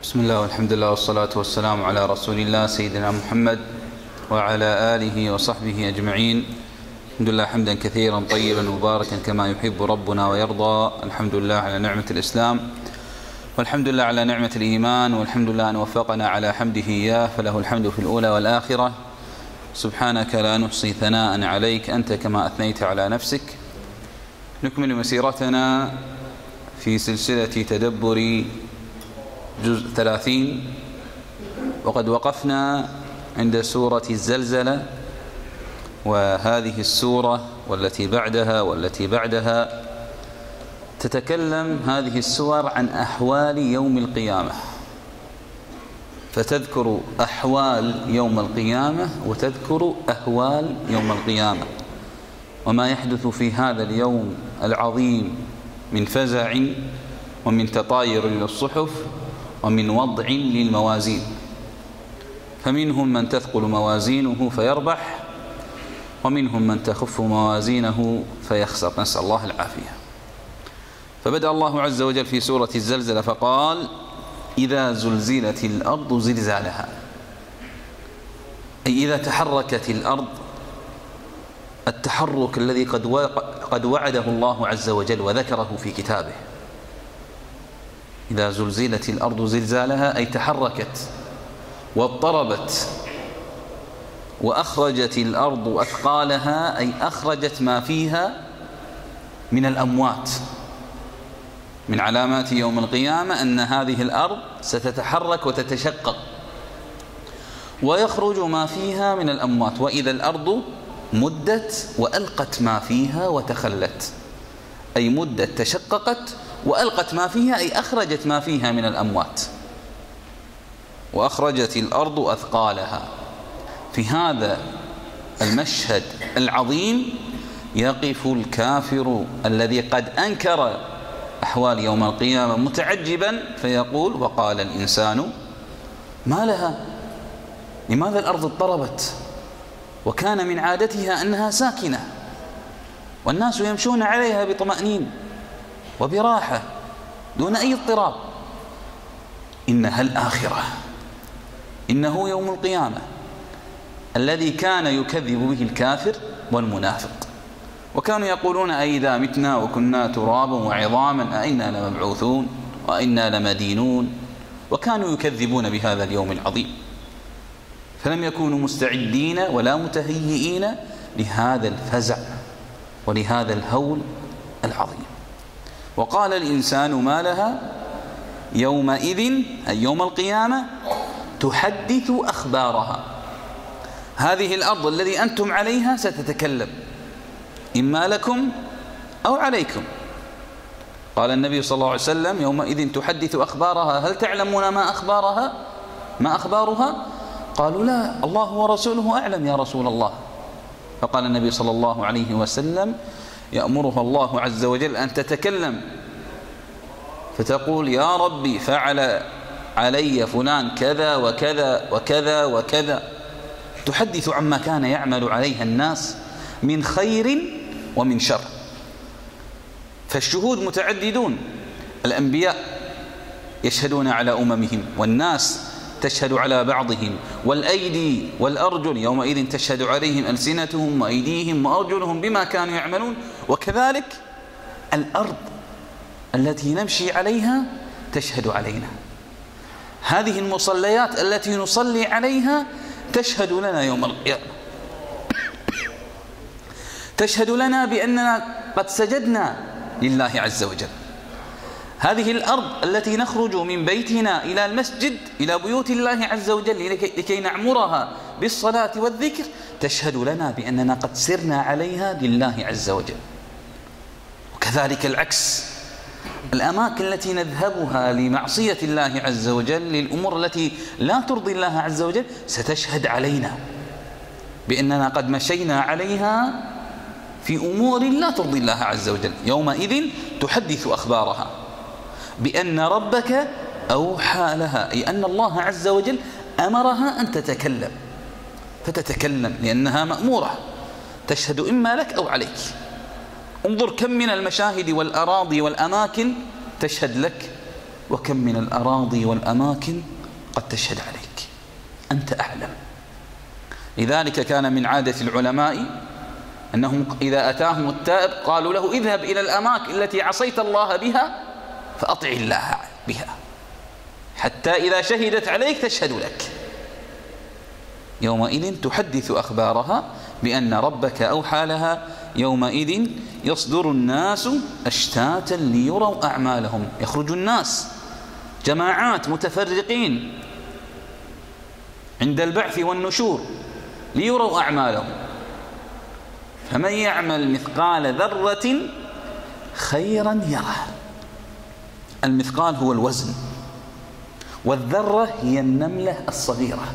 بسم الله والحمد لله والصلاة والسلام على رسول الله سيدنا محمد وعلى آله وصحبه أجمعين. الحمد لله حمدا كثيرا طيبا مباركا كما يحب ربنا ويرضى. الحمد لله على نعمة الإسلام. والحمد لله على نعمة الإيمان. والحمد لله أن وفقنا على حمده. إياه فله الحمد في الأولى والآخرة. سبحانك لا نحصي ثناء عليك. أنت كما أثنيت على نفسك. نكمل مسيرتنا في سلسلة تدبر جزء ثلاثين. وقد وقفنا عند سورة الزلزلة وهذه السورة والتي بعدها والتي بعدها تتكلم هذه السور عن أحوال يوم القيامة. فتذكر أحوال يوم القيامة وتذكر أهوال يوم القيامة. وما يحدث في هذا اليوم العظيم من فزع ومن تطاير للصحف ومن وضع للموازين. فمنهم من تثقل موازينه فيربح ومنهم من تخف موازينه فيخسر. نسأل الله العافية. فبدأ الله عز وجل في سورة الزلزلة فقال إذا زلزلت الأرض زلزالها. أي إذا تحركت الأرض التحرك الذي قد قد وعده الله عز وجل وذكره في كتابه. إذا زلزلت الأرض زلزالها أي تحركت واضطربت وأخرجت الأرض أثقالها أي أخرجت ما فيها من الأموات. من علامات يوم القيامة أن هذه الأرض ستتحرك وتتشقق ويخرج ما فيها من الأموات. وإذا الأرض مدت وألقت ما فيها وتخلت أي مدت تشققت وألقت ما فيها أي أخرجت ما فيها من الأموات. وأخرجت الأرض أثقالها. في هذا المشهد العظيم يقف الكافر الذي قد أنكر أحوال يوم القيامة متعجبا فيقول وقال الإنسان ما لها؟ لماذا الأرض اضطربت؟ وكان من عادتها أنها ساكنة. والناس يمشون عليها بطمأنين. وبراحة دون أي اضطراب. إنها الآخرة إنه يوم القيامة الذي كان يكذب به الكافر والمنافق. وكانوا يقولون أئذا متنا وكنا ترابا وعظاما أئنا لمبعوثون وأئنا لمدينون. وكانوا يكذبون بهذا اليوم العظيم. فلم يكونوا مستعدين ولا متهيئين لهذا الفزع ولهذا الهول العظيم. وقال الإنسان ما لها يومئذ أي يوم القيامة تحدث أخبارها. هذه الأرض الذي أنتم عليها ستتكلم إما لكم أو عليكم. قال النبي صلى الله عليه وسلم يومئذ تحدث أخبارها هل تعلمون ما أخبارها؟ ما أخبارها؟ قالوا لا الله ورسوله أعلم يا رسول الله. فقال النبي صلى الله عليه وسلم يأمرها الله عز وجل أن تتكلم. فتقول يا ربي فعل علي فلان كذا وكذا وكذا وكذا. تحدث عما كان يعمل عليها الناس من خير ومن شر. فالشهود متعددون. الأنبياء يشهدون على أممهم والناس تشهد على بعضهم والأيدي والأرجل يومئذ تشهد عليهم ألسنتهم وأيديهم وأرجلهم بما كانوا يعملون. وكذلك الأرض التي نمشي عليها تشهد علينا. هذه المصليات التي نصلي عليها تشهد لنا يوم القيامة. تشهد لنا بأننا قد سجدنا لله عز وجل. هذه الأرض التي نخرج من بيتنا إلى المسجد إلى بيوت الله عز وجل لكي نعمرها بالصلاة والذكر تشهد لنا بأننا قد سرنا عليها لله عز وجل. وكذلك العكس. الأماكن التي نذهبها لمعصية الله عز وجل للأمور التي لا ترضي الله عز وجل ستشهد علينا بأننا قد مشينا عليها في أمور لا ترضي الله عز وجل. يومئذ تحدث أخبارها. بأن ربك أوحى لها أي أن الله عز وجل أمرها أن تتكلم. فتتكلم لأنها مأمورة. تشهد إما لك أو عليك. انظر كم من المشاهد والأراضي والأماكن تشهد لك وكم من الأراضي والأماكن قد تشهد عليك. أنت أعلم. لذلك كان من عادة العلماء أنهم إذا أتاهم التائب قالوا له اذهب إلى الأماكن التي عصيت الله بها فأطع الله بها. حتى إذا شهدت عليك تشهد لك. يومئذ تحدث أخبارها بأن ربك أوحى لها. يومئذ يصدر الناس أشتاتا ليروا أعمالهم. يخرج الناس. جماعات متفرقين عند البعث والنشور ليروا أعمالهم. فمن يعمل مثقال ذرة خيرا يره. المثقال هو الوزن. والذرة هي النملة الصغيرة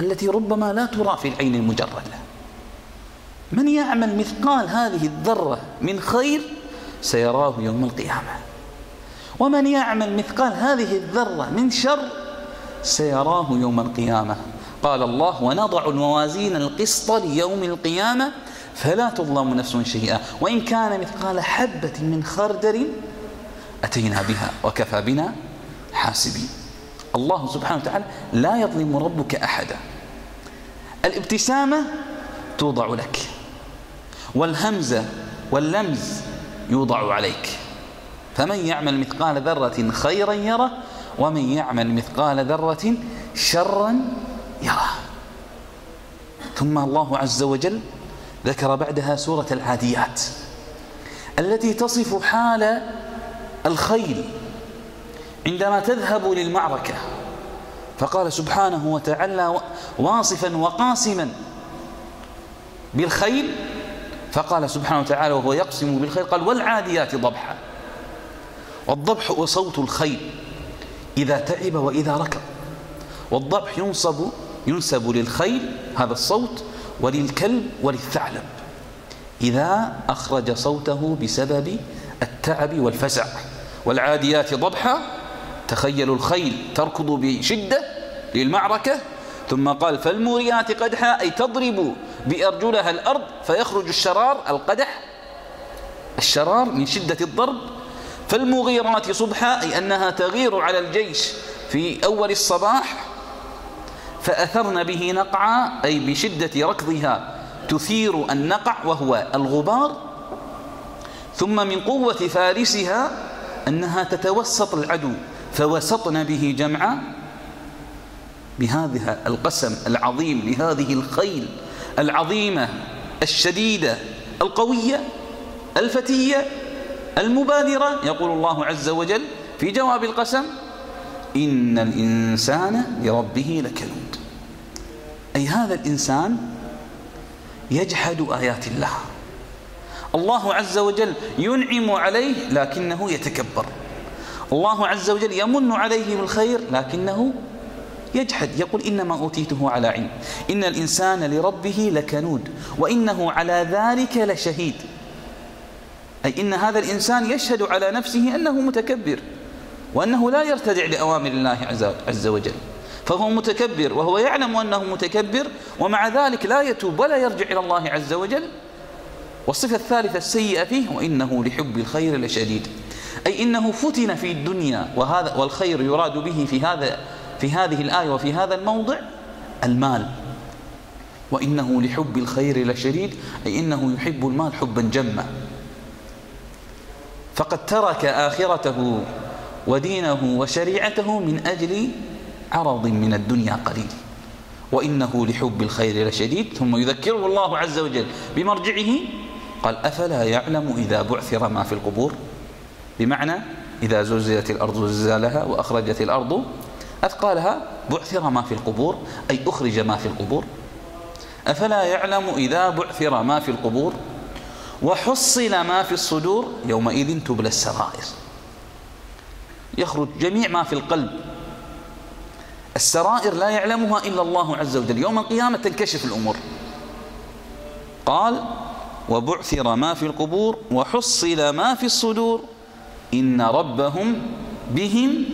التي ربما لا ترى في العين المجردة. من يعمل مثقال هذه الذرة من خير سيراه يوم القيامة. ومن يعمل مثقال هذه الذرة من شر سيراه يوم القيامة. قال الله ونضع الموازين القسط ليوم القيامة فلا تظلم نفس شيئا. وإن كان مثقال حبة من خردل أتينا بها وكفى بنا حاسبين. الله سبحانه وتعالى لا يظلم ربك أحدا. الابتسامة توضع لك والهمزة واللمز يوضع عليك. فمن يعمل مثقال ذرة خيرا يره ومن يعمل مثقال ذرة شرا يره. ثم الله عز وجل ذكر بعدها سورة العاديات التي تصف حال الخيل. عندما تذهب للمعركة فقال سبحانه وتعالى واصفا وقاسما بالخيل فقال سبحانه وتعالى وهو يقسم بالخيل قال والعاديات ضبحا. والضبح هو صوت الخيل إذا تعب وإذا ركض والضبح ينصب ينسب للخيل هذا الصوت وللكلب وللثعلب. إذا أخرج صوته بسبب التعب والفزع. والعاديات ضبحا تخيلوا الخيل تركض بشدة للمعركة ثم قال فالموريات قدحا أي تضرب بأرجلها الأرض فيخرج الشرار القدح. الشرار من شدة الضرب. فالمغيرات صبحا أي أنها تغير على الجيش في أول الصباح. فأثرن به نقعا أي بشدة ركضها تثير النقع وهو الغبار. ثم من قوة فارسها أنها تتوسط العدو فوسطن به جمعا بهذا القسم العظيم لهذه الخيل العظيمة الشديدة القوية الفتية المبادرة. يقول الله عز وجل في جواب القسم إن الإنسان لربه لكنود. أي هذا الإنسان يجحد آيات الله. الله عز وجل ينعم عليه لكنه يتكبر. الله عز وجل يمن عليه بالخير لكنه يجحد يقول إنما أوتيته على علم. إن الإنسان لربه لكنود وإنه على ذلك لشهيد. أي إن هذا الإنسان يشهد على نفسه أنه متكبر وأنه لا يرتدع لأوامر الله عز وجل. فهو متكبر وهو يعلم أنه متكبر ومع ذلك لا يتوب ولا يرجع إلى الله عز وجل والصفة الثالثة السيئة فيه وإنه لحب الخير لشديد. أي إنه فتن في الدنيا وهذا والخير يراد به في هذا في هذه الآية وفي هذا الموضع المال. وإنه لحب الخير لشديد أي إنه يحب المال حبا جما. فقد ترك آخرته ودينه وشريعته من أجل عرض من الدنيا قليل. وإنه لحب الخير لشديد ثم يذكره الله عز وجل بمرجعه قال أفلا يعلم إذا بعثر ما في القبور؟ بمعنى إذا زلزلت الأرض زلزالها وأخرجت الأرض أثقالها بعثر ما في القبور أي أخرج ما في القبور. أفلا يعلم إذا بعثر ما في القبور؟ وحصل ما في الصدور يومئذ تبلى السرائر. يخرج جميع ما في القلب. السرائر لا يعلمها إلا الله عز وجل. يوم القيامة تنكشف الأمور. قال وبعثر ما في القبور وحصل ما في الصدور. إن ربهم بهم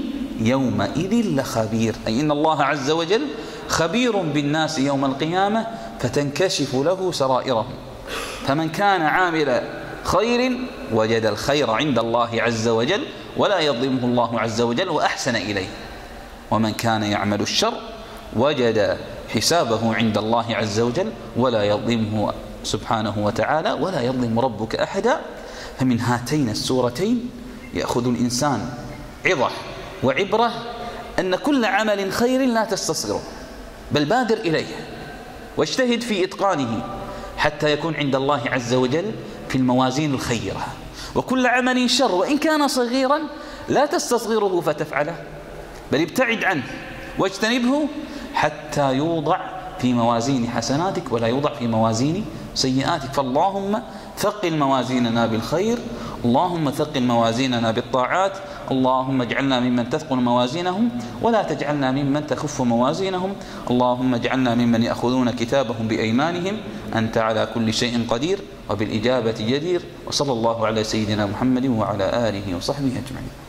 يومئذ لخبير. أي إن الله عز وجل خبير بالناس يوم القيامة فتنكشف له سرائرهم. فمن كان عامل خير وجد الخير عند الله عز وجل ولا يظلمه الله عز وجل وأحسن إليه. ومن كان يعمل الشر وجد حسابه عند الله عز وجل ولا يظلمه سبحانه وتعالى ولا يظلم ربك أحدا فمن هاتين السورتين يأخذ الإنسان عظة وعبرة أن كل عمل خير لا تستصغره بل بادر إليه واجتهد في إتقانه حتى يكون عند الله عز وجل في الموازين الخيرة. وكل عمل شر وإن كان صغيرا لا تستصغره فتفعله بل ابتعد عنه واجتنبه حتى يوضع في موازين حسناتك ولا يوضع في موازين سيئاتك. فاللهم ثقل موازيننا بالخير اللهم ثقل موازيننا بالطاعات اللهم اجعلنا ممن تثقل موازينهم ولا تجعلنا ممن تخف موازينهم. اللهم اجعلنا ممن يأخذون كتابهم بأيمانهم. أنت على كل شيء قدير وبالإجابة جدير. وصلى الله على سيدنا محمد وعلى آله وصحبه أجمعين.